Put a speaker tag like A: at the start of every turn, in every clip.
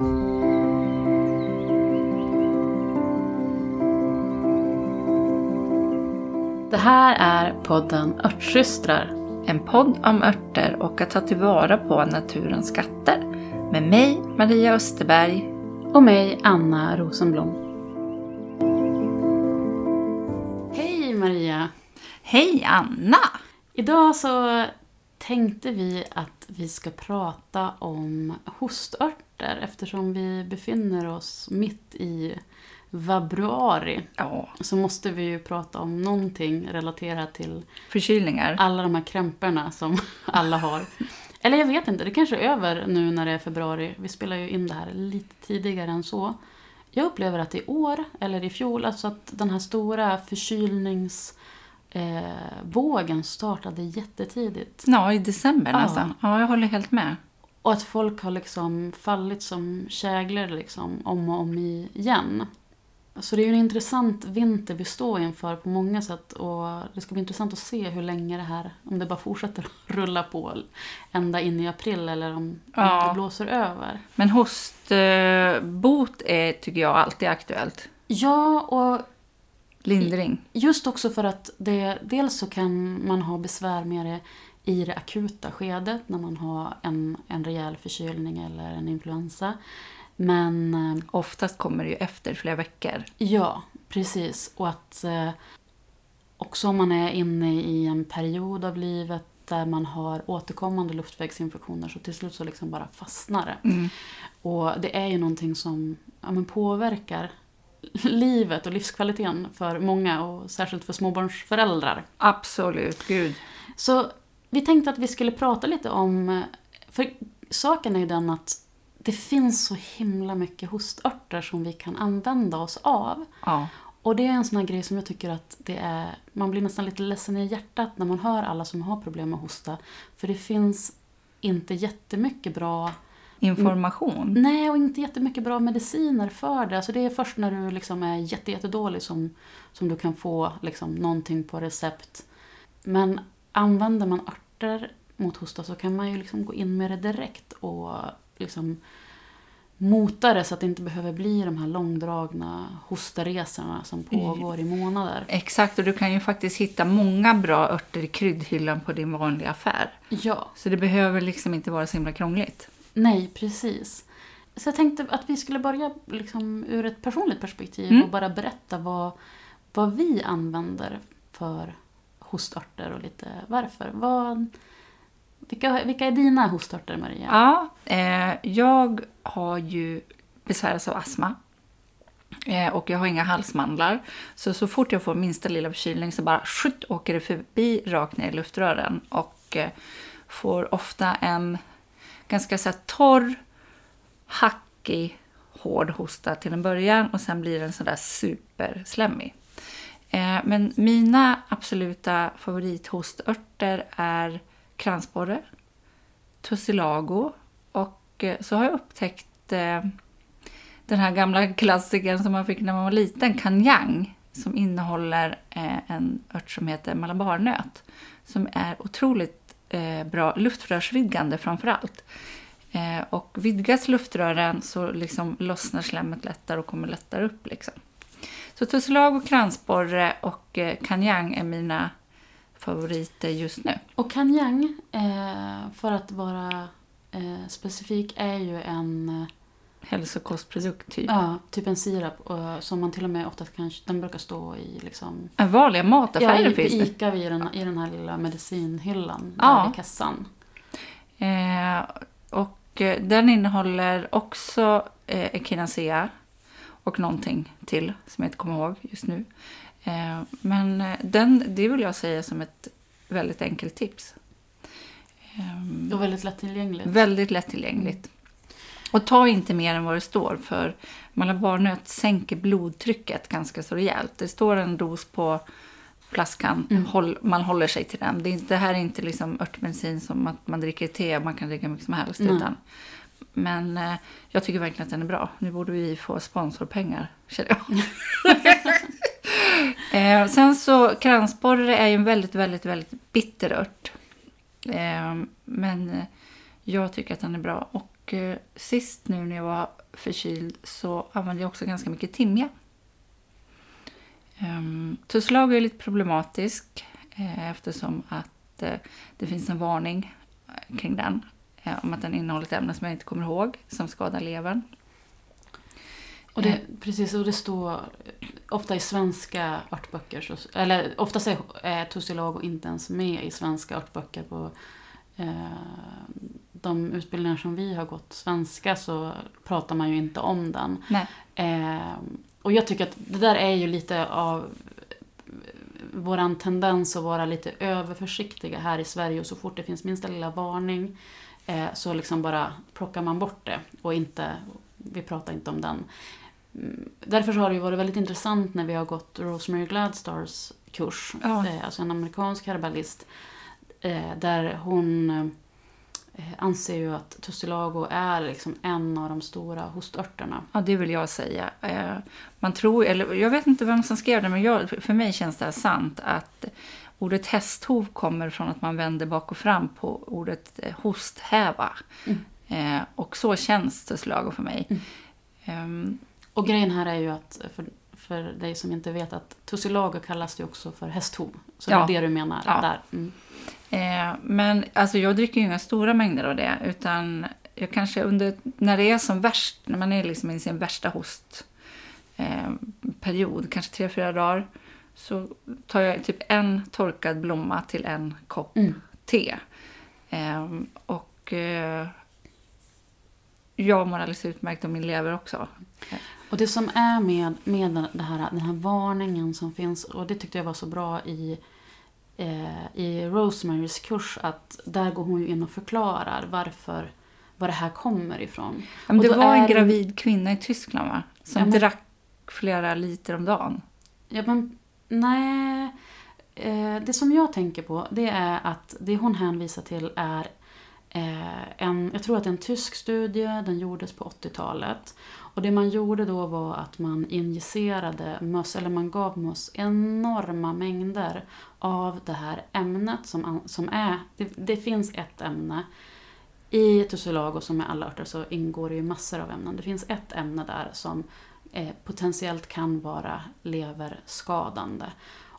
A: Det här är podden Örtsystrar.
B: En podd om örter och att ta tillvara på naturens skatter. Med mig, Maria Österberg.
A: Och mig, Anna Rosenblom. Hej Maria!
B: Hej Anna!
A: Idag så tänkte vi att vi ska prata om hostörter eftersom vi befinner oss mitt i vabruari.
B: Ja,
A: Så måste vi ju prata om någonting relaterat till
B: förkylningar.
A: alla de här krämporna som alla har. Eller jag vet inte, det kanske är över nu när det är februari. Vi spelar ju in det här lite tidigare än så. Jag upplever att i år, eller i fjol, alltså att den här stora förkylningsvågen eh, vågen startade jättetidigt.
B: Ja, i december
A: Ja.
B: nästan. Ja, jag håller helt med.
A: Och att folk har liksom fallit som käglor liksom, om och om igen. Så det är ju en intressant vinter vi står inför på många sätt. Och det ska bli intressant att se hur länge det här, om det bara fortsätter att rulla på ända in i april eller om,
B: Ja.
A: om det blåser över.
B: Men hostbot är, tycker jag, alltid aktuellt.
A: Ja, och
B: Lindring.
A: just också för att det, dels så kan man ha besvär med det i det akuta skedet när man har en, en rejäl förkylning eller en influensa. Men eh,
B: Oftast kommer det ju efter flera veckor.
A: Ja, precis. Och att eh, också om man är inne i en period av livet där man har återkommande luftvägsinfektioner så till slut så liksom bara fastnar det.
B: Mm.
A: Och det är ju någonting som ja, men påverkar livet och livskvaliteten för många och särskilt för småbarnsföräldrar.
B: Absolut, gud.
A: Så vi tänkte att vi skulle prata lite om, för saken är ju den att det finns så himla mycket hostörter som vi kan använda oss av.
B: Ja.
A: Och det är en sån här grej som jag tycker att det är, man blir nästan lite ledsen i hjärtat när man hör alla som har problem med hosta. För det finns inte jättemycket bra,
B: Information.
A: nej och inte jättemycket bra mediciner för det. Alltså det är först när du liksom är jätte, jättedålig som, som du kan få liksom någonting på recept. Men använder man örter mot hosta så kan man ju liksom gå in med det direkt och liksom mota det så att det inte behöver bli de här långdragna hostaresorna som pågår i månader.
B: Exakt, och du kan ju faktiskt hitta många bra örter i kryddhyllan på din vanliga affär.
A: Ja,
B: Så det behöver liksom inte vara så himla krångligt.
A: nej precis. Så jag tänkte att vi skulle börja liksom ur ett personligt perspektiv
B: Mm.
A: och bara berätta vad, vad vi använder för hostörter och lite varför. Vad, vilka, vilka är dina hostörter Maria?
B: Ja, eh, jag har ju besväras av astma. Eh, och jag har inga halsmandlar. Så så fort jag får minsta lilla förkylning så bara skjut åker det förbi rakt ner i luftrören. Och eh, får ofta en ganska så här, torr, hackig, hård hosta till en början. Och sen blir den sådär superslemmig. Eh, men mina absoluta favorithostörter är kransborre, tussilago och eh, så har jag upptäckt eh, den här gamla klassikern som man fick när man var liten, kanjang, som innehåller en ört som heter malabarnöt, som är otroligt bra luftrörsvidgande framför allt. Och vidgas luftrören så liksom lossnar slemmet lättare och kommer lättare upp. Liksom. Så tussilago, kransborre och eh, kanjang är mina favoriter just nu.
A: Och kanjang, eh, för att vara eh, specifik, är ju en
B: Hälsokostprodukt typ.
A: Ja, typ en sirap eh, som man till och med ofta kan, den brukar stå i liksom
B: En vanliga
A: Ja,
B: mataffärer
A: i,
B: finns det.
A: Ica vid den, i den här lilla medicinhyllan
B: Ja.
A: där i kassan.
B: Eh, och den innehåller också eh, echinacea och någonting till som jag inte kommer ihåg just nu. Eh, men eh, den, det vill jag säga som ett väldigt enkelt tips. Eh,
A: Och väldigt lättillgängligt.
B: väldigt lättillgängligt. Och ta inte mer än vad det står för malabarnöt sänker blodtrycket ganska så rejält. Det står en dos på flaskan,
A: Mm.
B: håll, man håller sig till den. Det, är det här är inte liksom örtmedicin som att man dricker te man kan dricka mycket som helst.
A: Nej.
B: Utan, men eh, jag tycker verkligen att den är bra. Nu borde vi få sponsorpengar, känner jag. eh, sen så, kransborre är ju en väldigt, väldigt, väldigt bitter ört. Eh, men eh, jag tycker att den är bra. Och eh, sist nu när jag var förkyld så använde jag också ganska mycket timja. Um, Tussilago är lite problematisk eh, eftersom att det finns en varning kring den om att den innehåller ett ämne som jag inte kommer ihåg som skadar levern.
A: Och det, precis, och det står ofta i svenska örtböcker, så, eller oftast är eh, tussilago inte ens med i svenska örtböcker på eh, de utbildningar som vi har gått svenska så pratar man ju inte om den. Eh, och jag tycker att det där är ju lite av våran tendens att vara lite överförsiktiga här i Sverige och så fort det finns minsta lilla varning eh, så liksom bara plockar man bort det och inte, vi pratar inte om den. Mm, därför har det ju varit väldigt intressant när vi har gått Rosemary Gladstars kurs, ja. eh, alltså en amerikansk herbalist, eh, där hon eh, anser ju att tussilago är liksom en av de stora hostörterna.
B: Ja, det vill jag säga. Eh, man tror, eller jag vet inte vem som skrev det, men jag, för mig känns det här sant att ordet hästhov kommer från att man vänder bak och fram på ordet eh, hosthäva. Mm. Och så känns tussilago för mig. Mm.
A: Ehm, och grejen här är ju att, för, för dig som inte vet, att tussilago kallas det också för hästhov. Så ja. det är det du menar ja. där. Mm.
B: Eh, men alltså jag dricker ju inga stora mängder av det, utan jag kanske under, när det är som värst, när man är liksom i sin värsta hostperiod, eh, kanske tre, fyra dagar, så tar jag typ en torkad blomma till en kopp mm. te. Eh, och eh, jag mår alldeles utmärkt och min lever också.
A: Och det som är med, med det här, den här varningen som finns, och det tyckte jag var så bra i, eh, i Rosemarys kurs, att där går hon ju in och förklarar varför, var det här kommer ifrån.
B: Ja, men det var en gravid kvinna i Tyskland va? Som ja, men, drack flera liter om dagen.
A: Ja men, nej. Eh, det som jag tänker på, det är att det hon hänvisar till är eh, en, jag tror att det är en tysk studie, den gjordes på 80-talet. Och det man gjorde då var att man injicerade möss, eller man gav möss enorma mängder av det här ämnet som, som är, det, det finns ett ämne i tussilago som med alla örter så ingår det ju massor av ämnen. Det finns ett ämne där som potentiellt kan vara leverskadande.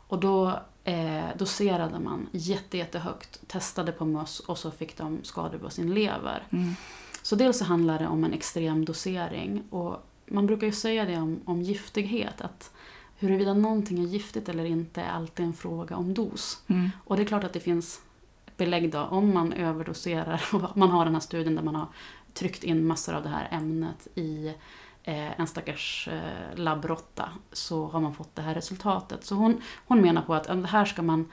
A: Och då eh, doserade man jätte, jättehögt, testade på möss och så fick de skador på sin lever. Mm. Så dels så handlar det om en extrem dosering. Och man brukar ju säga det om, om giftighet, att huruvida någonting är giftigt eller inte är alltid en fråga om dos. Mm. Och det är klart att det finns belägg då, om man överdoserar, och man har den här studien där man har tryckt in massor av det här ämnet i eh, en stackars eh, labbrotta, så har man fått det här resultatet. Så hon, hon menar på att det här ska man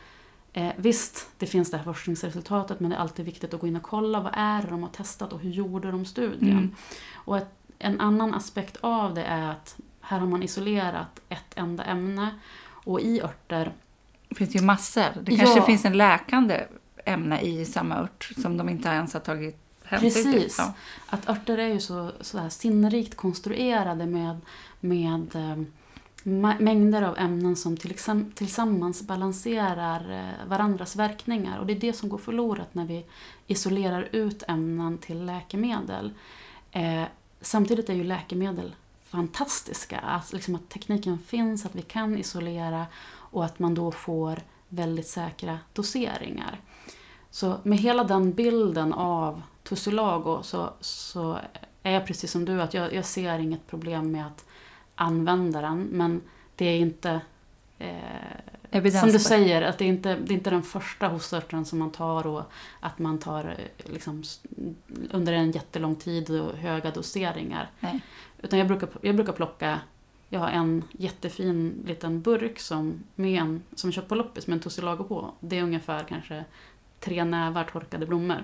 A: Eh, visst, det finns det här forskningsresultatet men det är alltid viktigt att gå in och kolla vad är det de har testat och hur gjorde de studien. Mm. Och ett, en annan aspekt av det är att här har man isolerat ett enda ämne och i örter
B: det finns ju massor. Det kanske ja. finns en läkande ämne i samma ört som de inte ens har tagit
A: Precis. Ja. Att örter är ju så, så här sinnrikt konstruerade med, med eh, mängder av ämnen som tillsammans balanserar eh, varandras verkningar. Och det är det som går förlorat när vi isolerar ut ämnen till läkemedel. Eh, samtidigt är ju läkemedel fantastiska. Att, liksom att tekniken finns, att vi kan isolera och att man då får väldigt säkra doseringar. Så med hela den bilden av Tussilago så, så är jag precis som du, att jag, jag ser inget problem med att användaren. Men det är inte... Eh, som du säger, att det är inte det är inte den första hostörten som man tar och att man tar eh, liksom, under en jättelång tid och höga doseringar. Nej. Utan jag brukar, jag brukar plocka jag har en jättefin liten burk som, med en, som jag köpt på loppis med en tussilago på. Det är ungefär kanske tre nävar torkade blommor.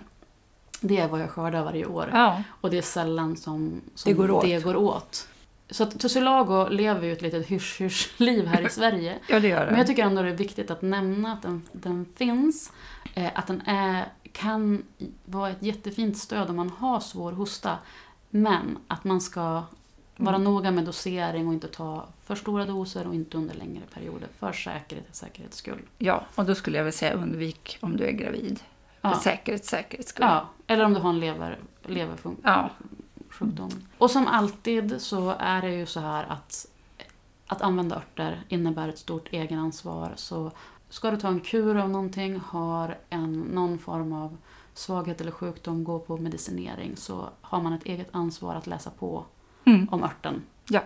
A: Det är vad jag skördar varje år. Ja. Och det är sällan som, som det, går åt. det går åt. Så att Tussilago lever ju ett litet hysch-hysch-liv här i Sverige.
B: ja, det gör det.
A: Men jag tycker ändå det är viktigt att nämna att den, den finns. Eh, att den är, kan vara ett jättefint stöd om man har svår hosta. Men att man ska vara mm. noga med dosering och inte ta för stora doser och inte under längre perioder. För säkerhet, säkerhets skull.
B: Ja, och då skulle jag väl säga undvik om du är gravid. Ja. För säkerhets, säkerhets skull.
A: Ja, eller om du har en lever, leverfunktion. Ja. sjukdom. Och som alltid så är det ju så här att att använda örter innebär ett stort egenansvar. Så ska du ta en kur av någonting, har en, någon form av svaghet eller sjukdom, gå på medicinering så har man ett eget ansvar att läsa på
B: Mm.
A: om örten.
B: Ja.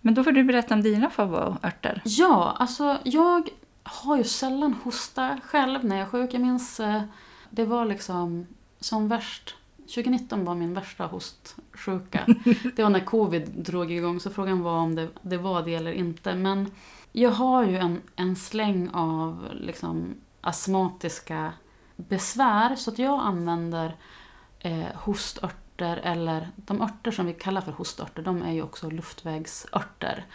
B: Men då får du berätta om dina favoritörter.
A: Ja, alltså jag har ju sällan hosta själv när jag är sjuk. Jag minns eh, det var liksom som värst 2019 var min värsta hostsjuka. Det var när covid drog igång så frågan var om det, det var det eller inte. Men jag har ju en, en släng av liksom astmatiska besvär så att jag använder eh, hostörter eller de örter som vi kallar för hostörter de är ju också luftvägsörter.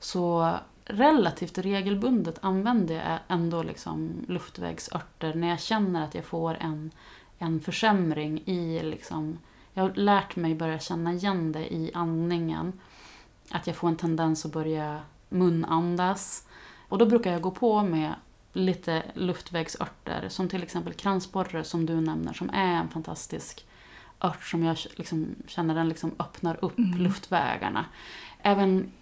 A: Så relativt regelbundet använder jag ändå liksom luftvägsörter när jag känner att jag får en, en försämring i liksom, jag har lärt mig börja känna igen det i andningen. Att jag får en tendens att börja munandas. Och då brukar jag gå på med lite luftvägsörter som till exempel kransborre som du nämner som är en fantastisk ört som jag liksom känner den liksom öppnar upp
B: Mm.
A: luftvägarna. Även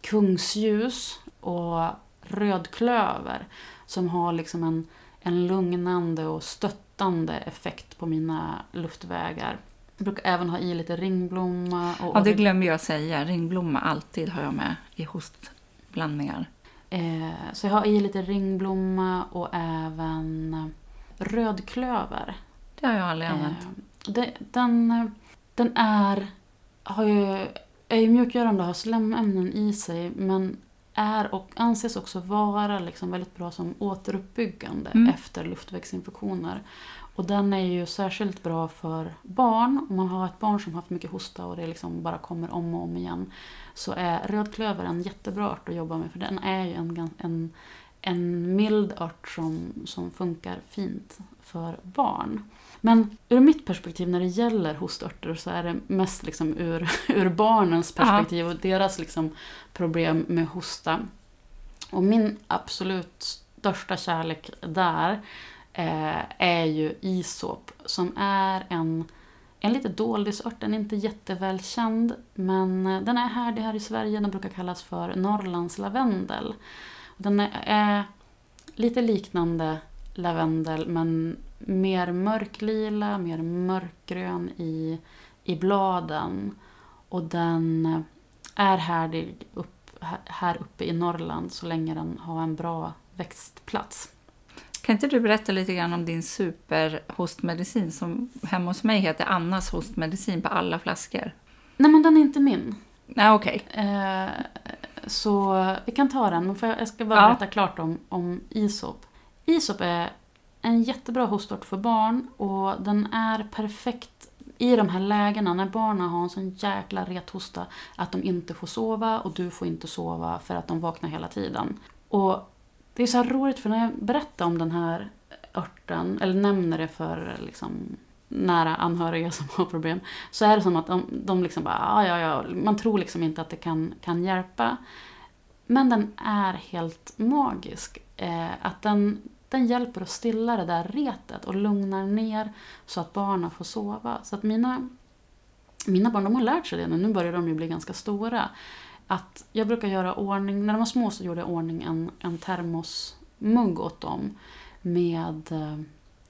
A: kungsljus och rödklöver som har liksom en, en lugnande och stöttande effekt på mina luftvägar. Jag brukar även ha i lite ringblomma. Och,
B: Ja, det glömmer jag säga. Ringblomma alltid har jag med i hostblandningar.
A: eh, så jag har i lite ringblomma och även rödklöver.
B: Det har jag aldrig använt.
A: Eh, det, den, den är, har ju, är ju mjukgörande och har slemämnen i sig men är och anses också vara liksom väldigt bra som återuppbyggande
B: Mm.
A: efter luftvägsinfektioner. Och den är ju särskilt bra för barn. Om man har ett barn som har haft mycket hosta och det liksom bara kommer om och om igen. Så är rödklöver en jättebra ört att jobba med för den är ju en, en, en mild ört som, som funkar fint för barn. Men ur mitt perspektiv när det gäller hostörter så är det mest liksom ur, ur barnens perspektiv och deras liksom problem med hosta. Och min absolut största kärlek där eh, är ju isop som är en, en lite doldisört. Den är inte jättevälkänd men eh, den är härdig här i Sverige. Den brukar kallas för Norrlands lavendel. Den är, är lite liknande lavendel men mer mörklila, mer mörkgrön i, i bladen. Och den är härdig upp, här- uppe i Norrland så länge den har en bra växtplats.
B: Kan inte du berätta lite grann om din superhostmedicin som hemma hos mig heter Annas hostmedicin på alla flaskor?
A: Nej men den är inte min.
B: Nej, okej.
A: Eh, så vi kan ta den, men får jag, jag ska bara
B: Ja.
A: berätta klart om, om Isop. Isop är en jättebra hostört för barn och den är perfekt i de här lägena när barnen har en sån jäkla rethosta att de inte får sova och du får inte sova för att de vaknar hela tiden. Och det är så roligt för när jag berättar om den här örten, eller nämner det för liksom nära anhöriga som har problem, så är det som att de, de liksom bara, "Ah, ja, ja, man tror liksom inte att det kan, kan hjälpa. Men den är helt magisk. Eh, att den, den hjälper att stilla det där retet och lugnar ner så att barnen får sova. Så att mina, mina barn de har lärt sig det nu, nu börjar de ju bli ganska stora. Att jag brukar göra ordning, när de var små så gjorde jag ordning en, en termosmugg åt dem med eh,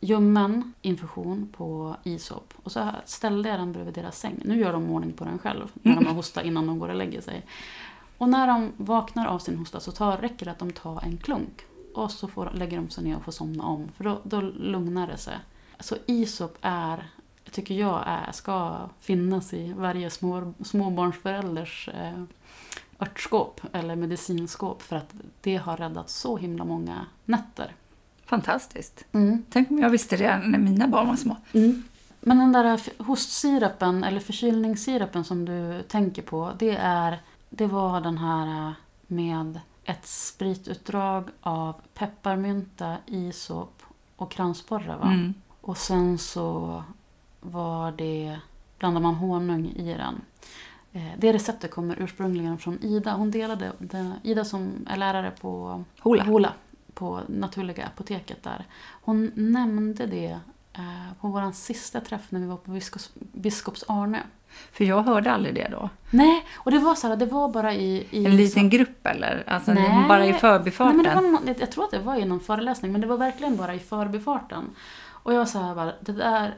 A: ljummen infusion på isop. Och så ställde jag den bredvid deras säng. Nu gör de ordning på den själv när de har hosta innan de går och lägger sig. Och när de vaknar av sin hosta så tar, räcker det att de tar en klunk. Och så får, lägger de sig ner och får somna om. För då, då lugnar det sig. Så isop är, tycker jag, är, ska finnas i varje små, småbarnsförälders eh, örtskåp eller medicinskåp. För att det har räddat så himla många nätter.
B: Fantastiskt.
A: Mm.
B: Tänk om jag visste det när mina barn var små.
A: Men den där hostsirapen eller förkylningssirapen som du tänker på, det, är, det var den här eh, med ett spritutdrag av pepparmynta, isop och kransborre va?
B: Mm.
A: Och sen så var det, blandade man honung i den. Eh, Det receptet kommer ursprungligen från Ida. Hon delade, det, Ida som är lärare på
B: Hola.
A: Hola på Naturliga apoteket där. Hon nämnde det eh, på vår sista träff när vi var på Biskops, Biskops Arne.
B: För jag hörde aldrig det då.
A: Nej, och det var så här, det var bara i... i
B: En liten grupp eller? Alltså bara i förbifarten?
A: Nej, men det var, jag tror att det var i någon föreläsning, men det var verkligen bara i förbifarten. Och jag sa bara, det där...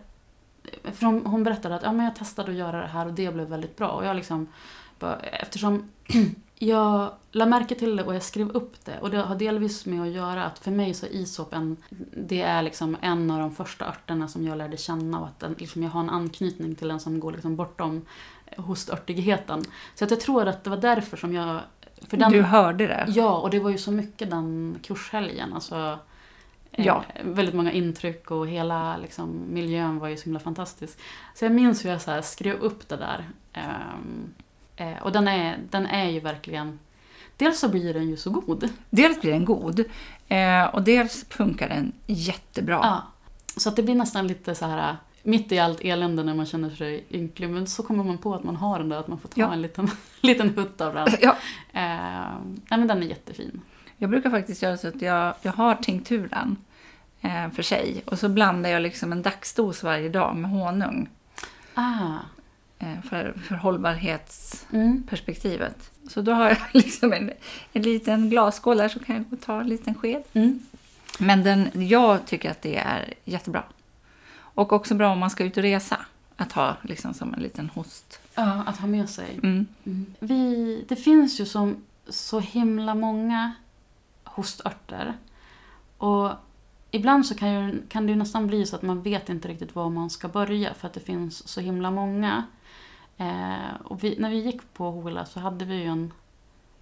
A: För hon, hon berättade att ja, men jag testade att göra det här och det blev väldigt bra. Och jag liksom, bara, eftersom jag la märke till det och jag skrev upp det. Och det har delvis med att göra att för mig så är isop en, det är liksom en av de första örterna som jag lärde känna och att den, liksom jag har en anknytning till den som går liksom bortom hostörtigheten. Så att jag tror att det var därför som jag... För den,
B: Du hörde det?
A: Ja, och det var ju så mycket den kurshelgen. Alltså, eh,
B: Ja.
A: Väldigt många intryck och hela liksom, miljön var ju så himla fantastisk. Så jag minns hur jag så skrev upp det där. Ehm, eh, och den är, den är ju verkligen... Dels så blir den ju så god.
B: Dels blir den god eh, och dels funkar den jättebra.
A: Ja. Så att det blir nästan lite så här... Mitt i allt elände när man känner sig ynklig, men så kommer man på att man har den där, att man får ta
B: Ja.
A: en liten, liten hutt av den.
B: Ja,
A: Ehm, nej men den är jättefin.
B: jag brukar faktiskt göra så att jag, jag har tinkturen eh, för sig och så blandar jag liksom en dagsdos varje dag med honung
A: Ah.
B: Eh, för, för hållbarhetsperspektivet.
A: Mm.
B: Så då har jag liksom en, en liten glasskål där så kan jag ta en liten sked.
A: Mm.
B: Men den, jag tycker att det är jättebra. Och också bra om man ska ut och resa. Att ha liksom som en liten host.
A: Ja, att ha med sig.
B: Mm.
A: Vi, det finns ju som så himla många hostörter. Och ibland så kan, ju, kan det ju nästan bli så att man vet inte riktigt var man ska börja för att det finns så himla många. Eh, och vi, när vi gick på Hola så hade vi ju en,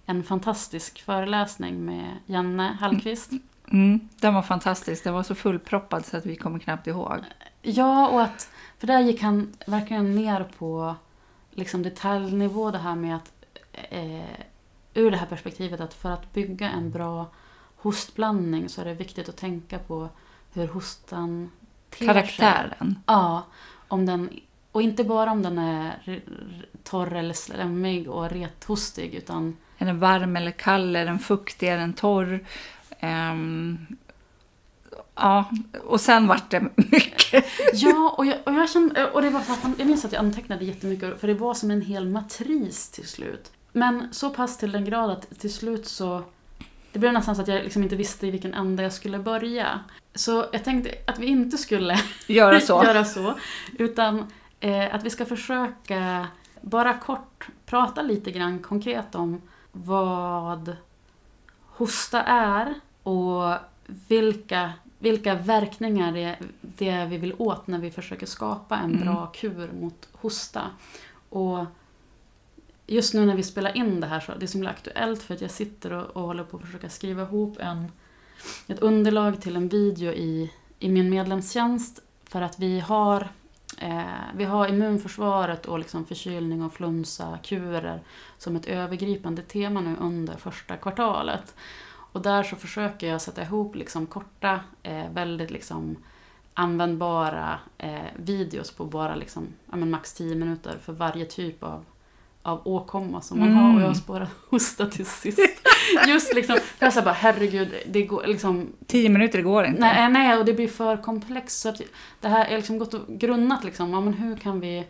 A: en fantastisk föreläsning med Janne Hallqvist.
B: Mm, den var fantastisk. Den var så fullproppad så att vi kommer knappt ihåg.
A: Ja, och att, för där gick han verkligen ner på liksom detaljnivå det här med att eh, ur det här perspektivet att för att bygga en bra hostblandning så är det viktigt att tänka på hur hostan ter sig.
B: Karaktären.
A: Ja, om den, och inte bara om den är torr eller slemmig och rethostig utan
B: Är den varm eller kall? Är den fuktig? Är den torr? Ehm, ja, och sen vart det mycket.
A: Ja, och jag, och jag kände, och det var så här, jag minns att jag antecknade jättemycket för det var som en hel matris till slut. Men så pass till den grad att till slut så det blev nästan så att jag liksom inte visste i vilken ände jag skulle börja. Så jag tänkte att vi inte skulle
B: Göra så.
A: göra så utan eh, att vi ska försöka bara kort prata lite grann konkret om vad hosta är och vilka, vilka verkningar det, det vi vill åt när vi försöker skapa en
B: Mm.
A: bra kur mot hosta. Och just nu när vi spelar in det här så det är så himla aktuellt för att jag sitter och, och håller på att försöka skriva ihop en, ett underlag till en video i, i min medlemstjänst för att vi har Eh, vi har immunförsvaret och liksom förkylning och flunsa-kurer som ett övergripande tema nu under första kvartalet. Och där så försöker jag sätta ihop liksom korta, eh, väldigt liksom användbara eh, videos på bara liksom, ja, max 10 minuter för varje typ av, av åkomma som man
B: Mm.
A: har. Och jag har spårat hosta till sist. Just liksom, jag sa bara herregud, det går liksom
B: Tio minuter går inte.
A: Nej, nej, och det blir för komplext. Så att det här är liksom gått och grunnat liksom. Ja, men hur, kan vi,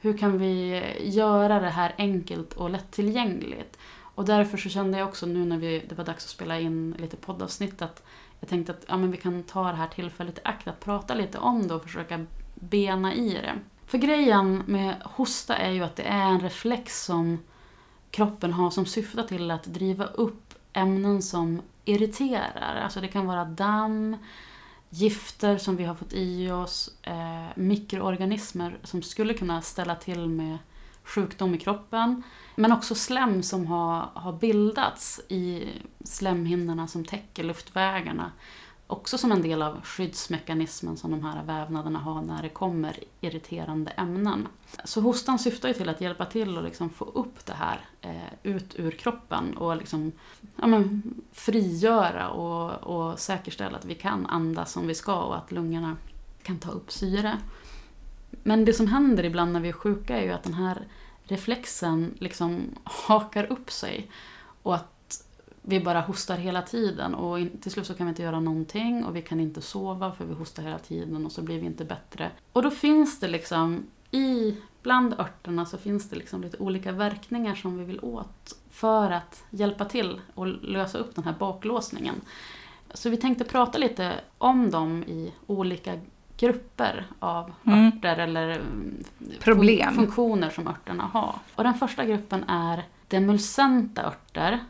A: hur kan vi göra det här enkelt och lättillgängligt? Och därför så kände jag också nu när vi, det var dags att spela in lite poddavsnitt att jag tänkte att ja, men vi kan ta det här tillfället i akt att prata lite om det och försöka bena i det. För grejen med hosta är ju att det är en reflex som kroppen har som syftar till att driva upp ämnen som irriterar. Alltså det kan vara damm, gifter som vi har fått i oss, eh, mikroorganismer som skulle kunna ställa till med sjukdom i kroppen. Men också slem som har, har bildats i slemhinnorna som täcker luftvägarna. Också som en del av skyddsmekanismen som de här vävnaderna har när det kommer irriterande ämnen. Så hostan syftar ju till att hjälpa till att liksom få upp det här eh, ut ur kroppen och liksom, ja, men, frigöra och, och säkerställa att vi kan andas som vi ska och att lungorna kan ta upp syre. Men det som händer ibland när vi är sjuka är ju att den här reflexen liksom hakar upp sig och att vi bara hostar hela tiden och till slut så kan vi inte göra någonting och vi kan inte sova för vi hostar hela tiden och så blir vi inte bättre. Och då finns det liksom i bland örterna så finns det liksom lite olika verkningar som vi vill åt för att hjälpa till och lösa upp den här baklåsningen. Så vi tänkte prata lite om dem i olika grupper av
B: Mm.
A: örter eller mm,
B: Problem.
A: fun- funktioner som örterna har. Och den första gruppen är demulcenta örter.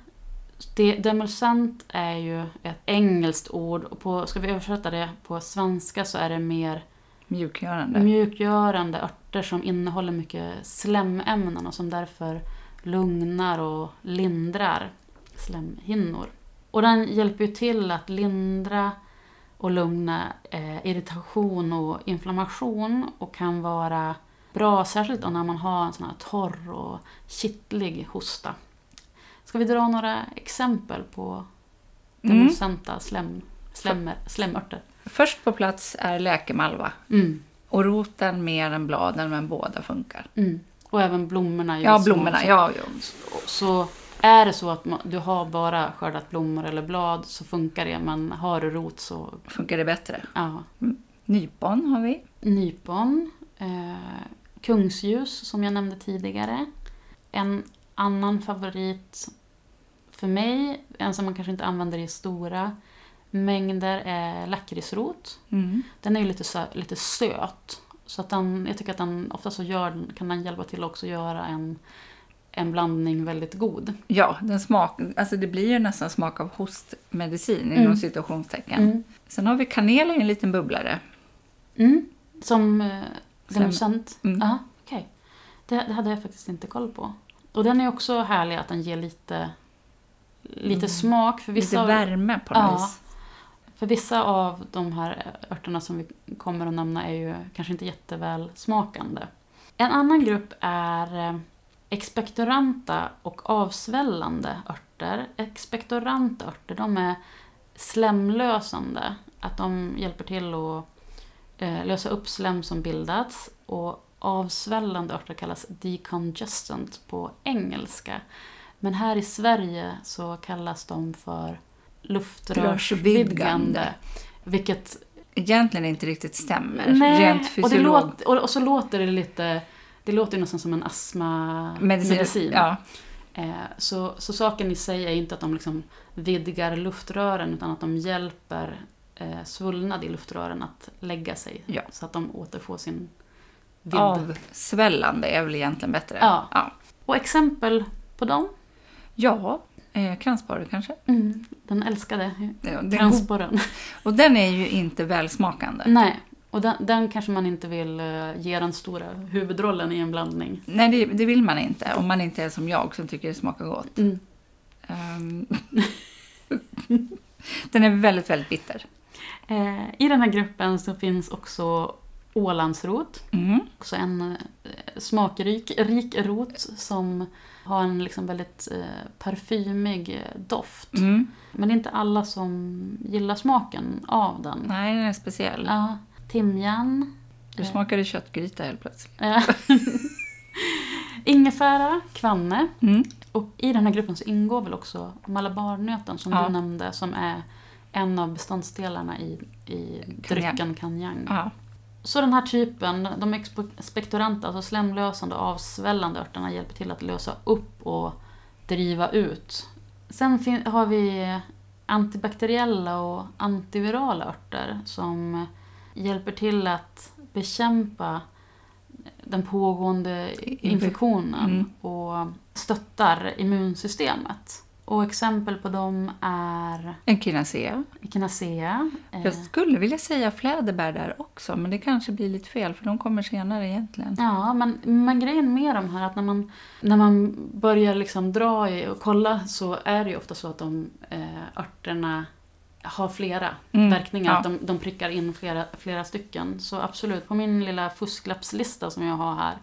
A: Det, demulcent är ju ett engelskt ord och på, ska vi översätta det på svenska så är det mer
B: Mjukgörande.
A: mjukgörande örter som innehåller mycket slemämnen och som därför lugnar och lindrar slemhinnor. Och den hjälper ju till att lindra och lugna eh, irritation och inflammation och kan vara bra, särskilt då när man har en sån här torr och kittlig hosta. Ska vi dra några exempel på
B: Mm.
A: demulcenta slem, slemmer, slemörter?
B: Först på plats är läkemalva.
A: Mm.
B: Och roten mer än bladen, men båda funkar.
A: Mm. Och även blommorna.
B: Ja, blommorna. Ja, ja.
A: Så är det så att ma- du har bara skördat blommor eller blad så funkar det. Men har du rot så,
B: Funkar det bättre.
A: ja.
B: Nypon har vi.
A: Nypon. Eh, kungsljus som jag nämnde tidigare. En annan favorit för mig, en som man kanske inte använder i stora mängder, är lakritsrot.
B: Mm.
A: Den är ju lite, sö- lite söt. Så att den, jag tycker att den, ofta så gör, kan den hjälpa till också att göra en, en blandning väldigt god.
B: Ja, den smak, alltså det blir ju nästan smak av hostmedicin
A: Mm.
B: inom situationstecken.
A: Mm.
B: Sen har vi kanel i en liten bubblare.
A: Mm. Som eh, demulcent?
B: Mm.
A: Ja, okej. Det, det hade jag faktiskt inte koll på. Och den är också härlig att den ger lite, lite
B: Mm.
A: smak. För vissa,
B: Lite värme på något
A: Ja.
B: vis.
A: för vissa av de här örterna som vi kommer att nämna är ju kanske inte jätteväl smakande. En annan grupp är eh, expektoranta och avsvällande örter. Expektoranta örter, de är slemlösande. Att de hjälper till att eh, lösa upp slem som bildats. Och avsvällande örter kallas decongestant på engelska. Men här i Sverige så kallas de för luftrörsvidgande.
B: Rörsvidgande.
A: Vilket
B: Egentligen inte riktigt stämmer.
A: Nej,
B: Rent
A: och, det
B: fysiolog...
A: låter, och, och så låter det lite... Det låter nästan som en astmamedicin.
B: Medicin. Ja,
A: Eh, så, så saken i sig är inte att de liksom vidgar luftrören utan att de hjälper eh, svullnad i luftrören att lägga sig.
B: Ja.
A: Så att de återfår sin.
B: Avsvällande är väl egentligen bättre.
A: Ja.
B: ja.
A: Och exempel på dem?
B: ja eh, kransborre kanske.
A: Mm, den älskade
B: Ja, den,
A: kransborren.
B: och den är ju inte välsmakande.
A: Nej, och den, den kanske man inte vill eh, ge den stora huvudrollen i en blandning.
B: Nej, det, det vill man inte. Om man inte är som jag som tycker det smakar gott.
A: Mm.
B: Ehm, den är väldigt, väldigt bitter.
A: Eh, I den här gruppen så finns också Ålandsrot.
B: Mm.
A: Också en eh, smakrik rik rot som har en liksom väldigt eh, parfymig eh, doft.
B: Mm.
A: Men det är inte alla som gillar smaken av den.
B: Nej, den är speciell.
A: Ja, timjan.
B: Du smakade köttgryta helt plötsligt.
A: Ingefära, kvanne.
B: Mm.
A: Och i den här gruppen så ingår väl också malabarnöten som
B: Ja.
A: du nämnde som är en av beståndsdelarna i, i
B: Kanjang.
A: drycken kanjang.
B: Ja.
A: Så den här typen, de expektoranta, alltså slemlösande och avsvällande örterna hjälper till att lösa upp och driva ut. Sen har vi antibakteriella och antivirala örter som hjälper till att bekämpa den pågående infektionen
B: Mm.
A: och stöttar immunsystemet. Och exempel på dem är
B: En kinacea.
A: Echinacea. eh,
B: Jag skulle vilja säga fläderbär där också, men det kanske blir lite fel för de kommer senare egentligen.
A: Ja, men, men grejen med de här att när man, när man börjar liksom dra i och kolla så är det ju ofta så att de eh, örterna har flera
B: Mm,
A: verkningar.
B: ja.
A: Att de, de prickar in flera, flera stycken. Så absolut, på min lilla fusklappslista som jag har här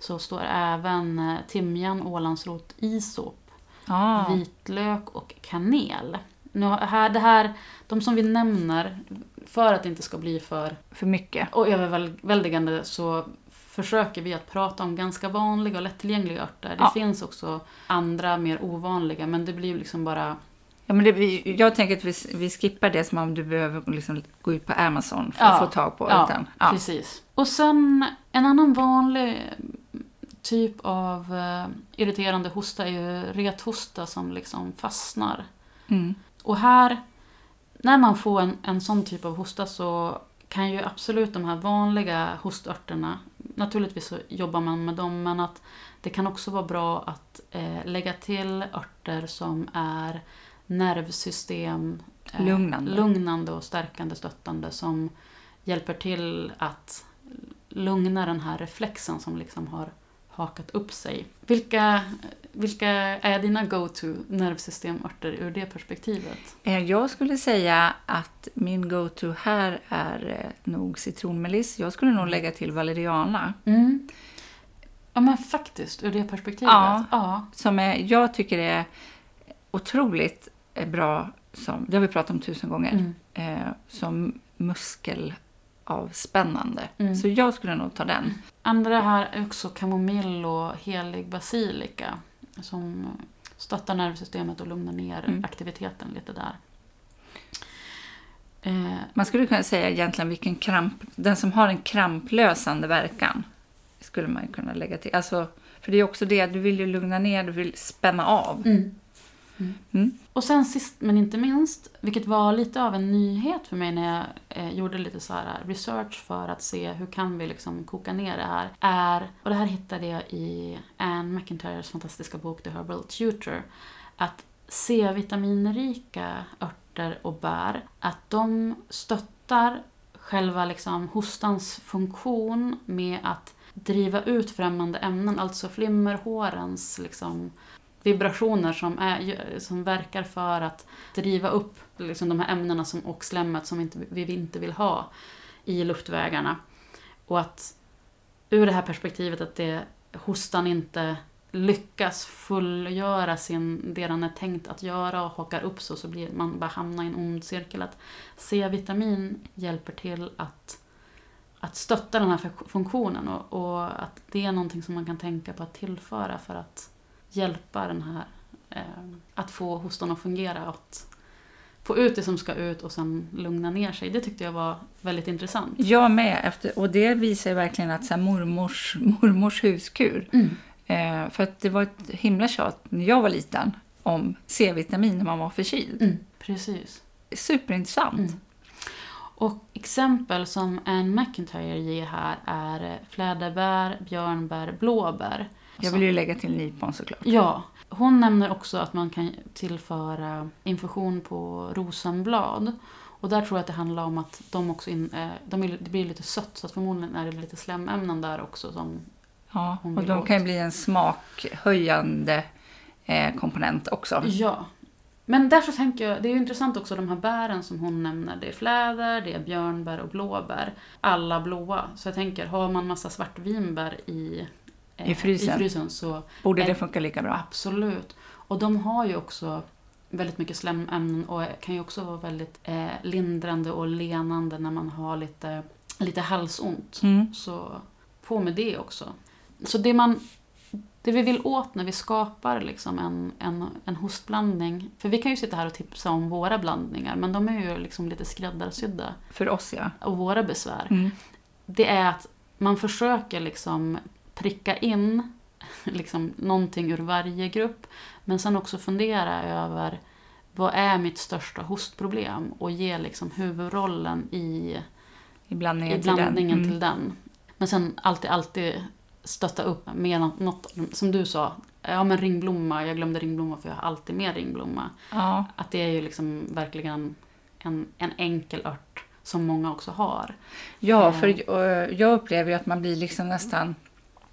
A: så står även eh, timjan, ålandsrot, isop,
B: Ah,
A: vitlök och kanel. Nu, här, det här, de som vi nämner, för att det inte ska bli för
B: för mycket.
A: och överväldigande så försöker vi att prata om ganska vanliga och lättillgängliga örter. Det
B: Ja.
A: finns också andra mer ovanliga men det blir liksom bara
B: Ja, men det, jag tänker att vi, vi skippar det som om du behöver liksom gå ut på Amazon för
A: Ja.
B: att få tag på.
A: Ja,
B: utan, ja.
A: precis. Och sen en annan vanlig typ av eh, irriterande hosta är ju rethosta som liksom fastnar.
B: Mm.
A: Och här, när man får en, en sån typ av hosta så kan ju absolut de här vanliga hostörterna, naturligtvis så jobbar man med dem, men att det kan också vara bra att eh, lägga till örter som är nervsystem
B: Lugnande.
A: lugnande och stärkande, stöttande som hjälper till att lugna den här reflexen som liksom har hakat upp sig. Vilka, vilka är dina go-to nervsystemörter ur det perspektivet?
B: Eh, Jag skulle säga att min go-to här är eh, nog citronmeliss. Jag skulle nog lägga till valeriana.
A: Mm. Ja men faktiskt, ur det perspektivet.
B: Ja.
A: ja.
B: Som är, jag tycker är otroligt eh, bra, som, det har vi pratat om tusen gånger,
A: Mm.
B: eh, som muskelavspännande.
A: Mm.
B: Så jag skulle nog ta den.
A: Andra här är också kamomill och helig basilika som stöttar nervsystemet och lugnar ner
B: Mm.
A: aktiviteten lite där. Eh,
B: Man skulle kunna säga egentligen vilken kramp, den som har en kramplösande verkan skulle man kunna lägga till. Alltså, för det är också det, du vill ju lugna ner, du vill spänna av.
A: mm.
B: Mm. mm.
A: Och sen sist men inte minst, vilket var lite av en nyhet för mig när jag eh, gjorde lite så här research för att se hur kan vi liksom koka ner det här, är, och det här hittade jag i Anne McIntyres fantastiska bok The Herbal Tutor, att C-vitaminrika örter och bär, att de stöttar själva liksom hostans funktion med att driva ut främmande ämnen, alltså flimmerhårens liksom vibrationer som, är, som verkar för att driva upp liksom de här ämnena som, och slemmet som inte, vi inte vill ha i luftvägarna. Och att ur det här perspektivet att det, hostan inte lyckas fullgöra sin, det den är tänkt att göra och hakar upp så, så blir man bara hamnar i en ond cirkel. Att C-vitamin hjälper till att, att stötta den här funktionen och, och att det är någonting som man kan tänka på att tillföra för att hjälpa den här, eh, att få hostan att fungera. Att få ut det som ska ut och sen lugna ner sig. Det tyckte jag var väldigt intressant.
B: Jag med, efter, och det visar verkligen att så mormors, mormors huskur. Eh, för att det var ett himla tjat när jag var liten om C-vitamin när man var förkyld.
A: Mm, precis.
B: Superintressant.
A: Mm. Och exempel som Anne McIntyre ger här är fläderbär, björnbär, blåbär.
B: Jag vill ju lägga till nypon såklart.
A: Ja, hon nämner också att man kan tillföra infusion på rosenblad. Och där tror jag att det handlar om att de också in, eh, de är, det blir lite sött så att förmodligen är det lite slemämnen där också som
B: Ja,
A: Hon
B: och de
A: åt.
B: kan ju bli en smakhöjande eh, komponent också.
A: Ja. Men där så tänker jag, det är ju intressant också de här bären som hon nämner. Det är fläder, det är björnbär och blåbär. Alla blåa. Så jag tänker, har man massa svartvinbär i,
B: I frysen.
A: i frysen så
B: Borde
A: Eh,
B: det funka lika bra?
A: absolut. Och de har ju också väldigt mycket slemämnen och kan ju också vara väldigt eh, lindrande och lenande när man har lite, lite halsont.
B: Mm.
A: Så på med det också. Så det, man, det vi vill åt när vi skapar liksom en, en, en hostblandning, för vi kan ju sitta här och tipsa om våra blandningar, men de är ju liksom lite skräddarsydda
B: För oss ja.
A: och våra besvär.
B: Mm.
A: Det är att man försöker liksom pricka in liksom någonting ur varje grupp, men sen också fundera över vad är mitt största hostproblem och ge liksom huvudrollen i
B: I blandningen,
A: i blandningen
B: till
A: till
B: den.
A: den. Men sen alltid, alltid stötta upp med något, som du sa, ja men ringblomma, jag glömde ringblomma för jag har alltid med ringblomma.
B: Mm. Ja.
A: Att det är ju liksom verkligen en, en enkel ört som många också har.
B: Ja,
A: Eh.
B: för eh, jag upplever ju att man blir liksom nästan...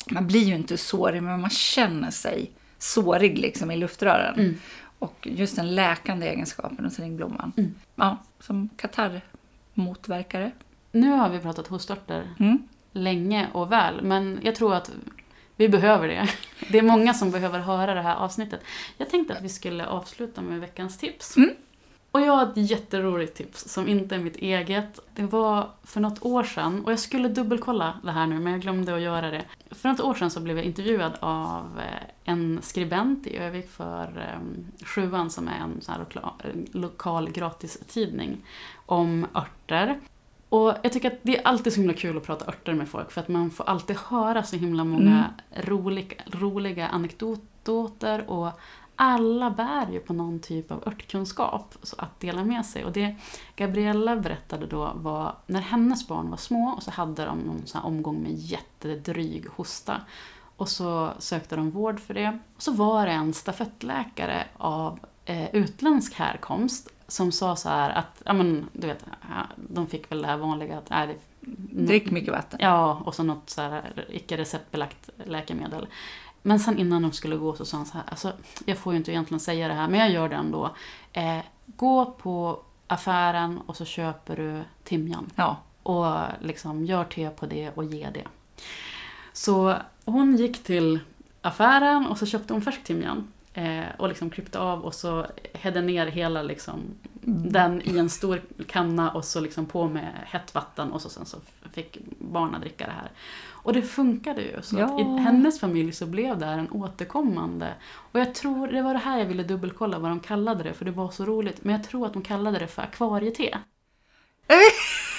B: Man blir ju inte sårig, men man känner sig sårig liksom i luftrören.
A: Mm.
B: Och just den läkande egenskapen hos ringblomman.
A: Mm.
B: Ja, som katarrmotverkare.
A: Nu har vi pratat hostörter
B: Mm.
A: länge och väl, men jag tror att vi behöver det. Det är många som behöver höra det här avsnittet. Jag tänkte att vi skulle avsluta med veckans tips.
B: Mm.
A: Och jag har ett jätteroligt tips som inte är mitt eget. Det var för något år sedan, och jag skulle dubbelkolla det här nu men jag glömde att göra det. För något år sedan så blev jag intervjuad av eh, en skribent i Övik för um, Sjuan som är en sån här lokal, lokal gratistidning om örter. Och jag tycker att det är alltid så himla kul att prata örter med folk för att man får alltid höra så himla många mm. roliga, roliga anekdoter och alla bär ju på någon typ av örtkunskap att dela med sig. Och det Gabriella berättade då var när hennes barn var små och så hade de någon sån omgång med jättedryg hosta. Och så sökte de vård för det. Och så var det en stafettläkare av eh, utländsk härkomst som sa så här att, ja men du vet, de fick väl det här vanliga att, nej, det,
B: Drick mycket vatten.
A: Ja, och så något så här icke receptbelagt läkemedel. Men sen innan de skulle gå så sa han så här, alltså, jag får ju inte egentligen säga det här, men jag gör det ändå. Eh, gå på affären och så köper du timjan.
B: Ja.
A: Och liksom gör te på det och ge det. Så hon gick till affären och så köpte hon färsk timjan. Eh, och liksom klippte av och så hädde ner hela liksom, mm. den i en stor kanna och så liksom på med hett vatten och så sen så fick barnen dricka det här. Och det funkade ju. Så ja. i hennes familj så blev det här en återkommande. Och jag tror, det var det här jag ville dubbelkolla vad de kallade det för det var så roligt. Men jag tror att de kallade det för akvariete.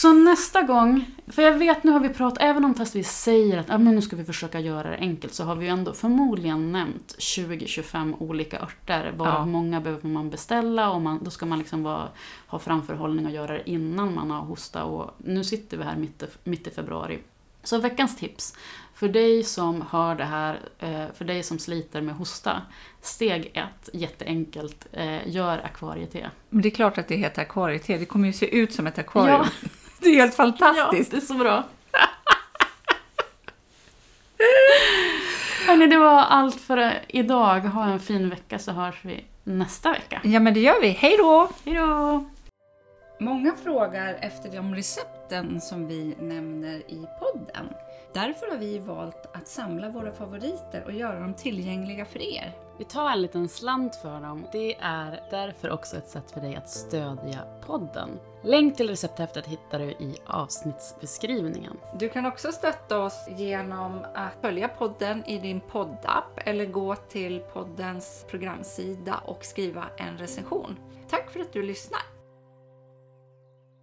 A: Så nästa gång, för jag vet nu har vi pratat, även om fast vi säger att ah, men nu ska vi försöka göra det enkelt, så har vi ju ändå förmodligen nämnt 20-25 olika örter, varav ja. många behöver man beställa och man, då ska man liksom vara, ha framförhållning och göra det innan man har hosta. Och nu sitter vi här mitt, mitt i februari. Så veckans tips, för dig som hör det här, eh, för dig som sliter med hosta. Steg ett, jätteenkelt, eh, gör akvariete.
B: Men det är klart att det heter akvariete, det kommer ju se ut som ett akvarium. Ja. Det är helt fantastiskt.
A: Ja, det är så bra. Hörni, det var allt för idag. Ha en fin vecka så hörs vi nästa vecka.
B: Ja, men det gör vi. Hej då!
A: Hej då!
B: Många frågar efter de recepten som vi nämner i podden. Därför har vi valt att samla våra favoriter och göra dem tillgängliga för er.
A: Vi tar en liten slant för dem. Det är därför också ett sätt för dig att stödja podden. Länk till recepthäftet hittar du i avsnittsbeskrivningen.
B: Du kan också stötta oss genom att följa podden i din poddapp eller gå till poddens programsida och skriva en recension. Tack för att du lyssnar!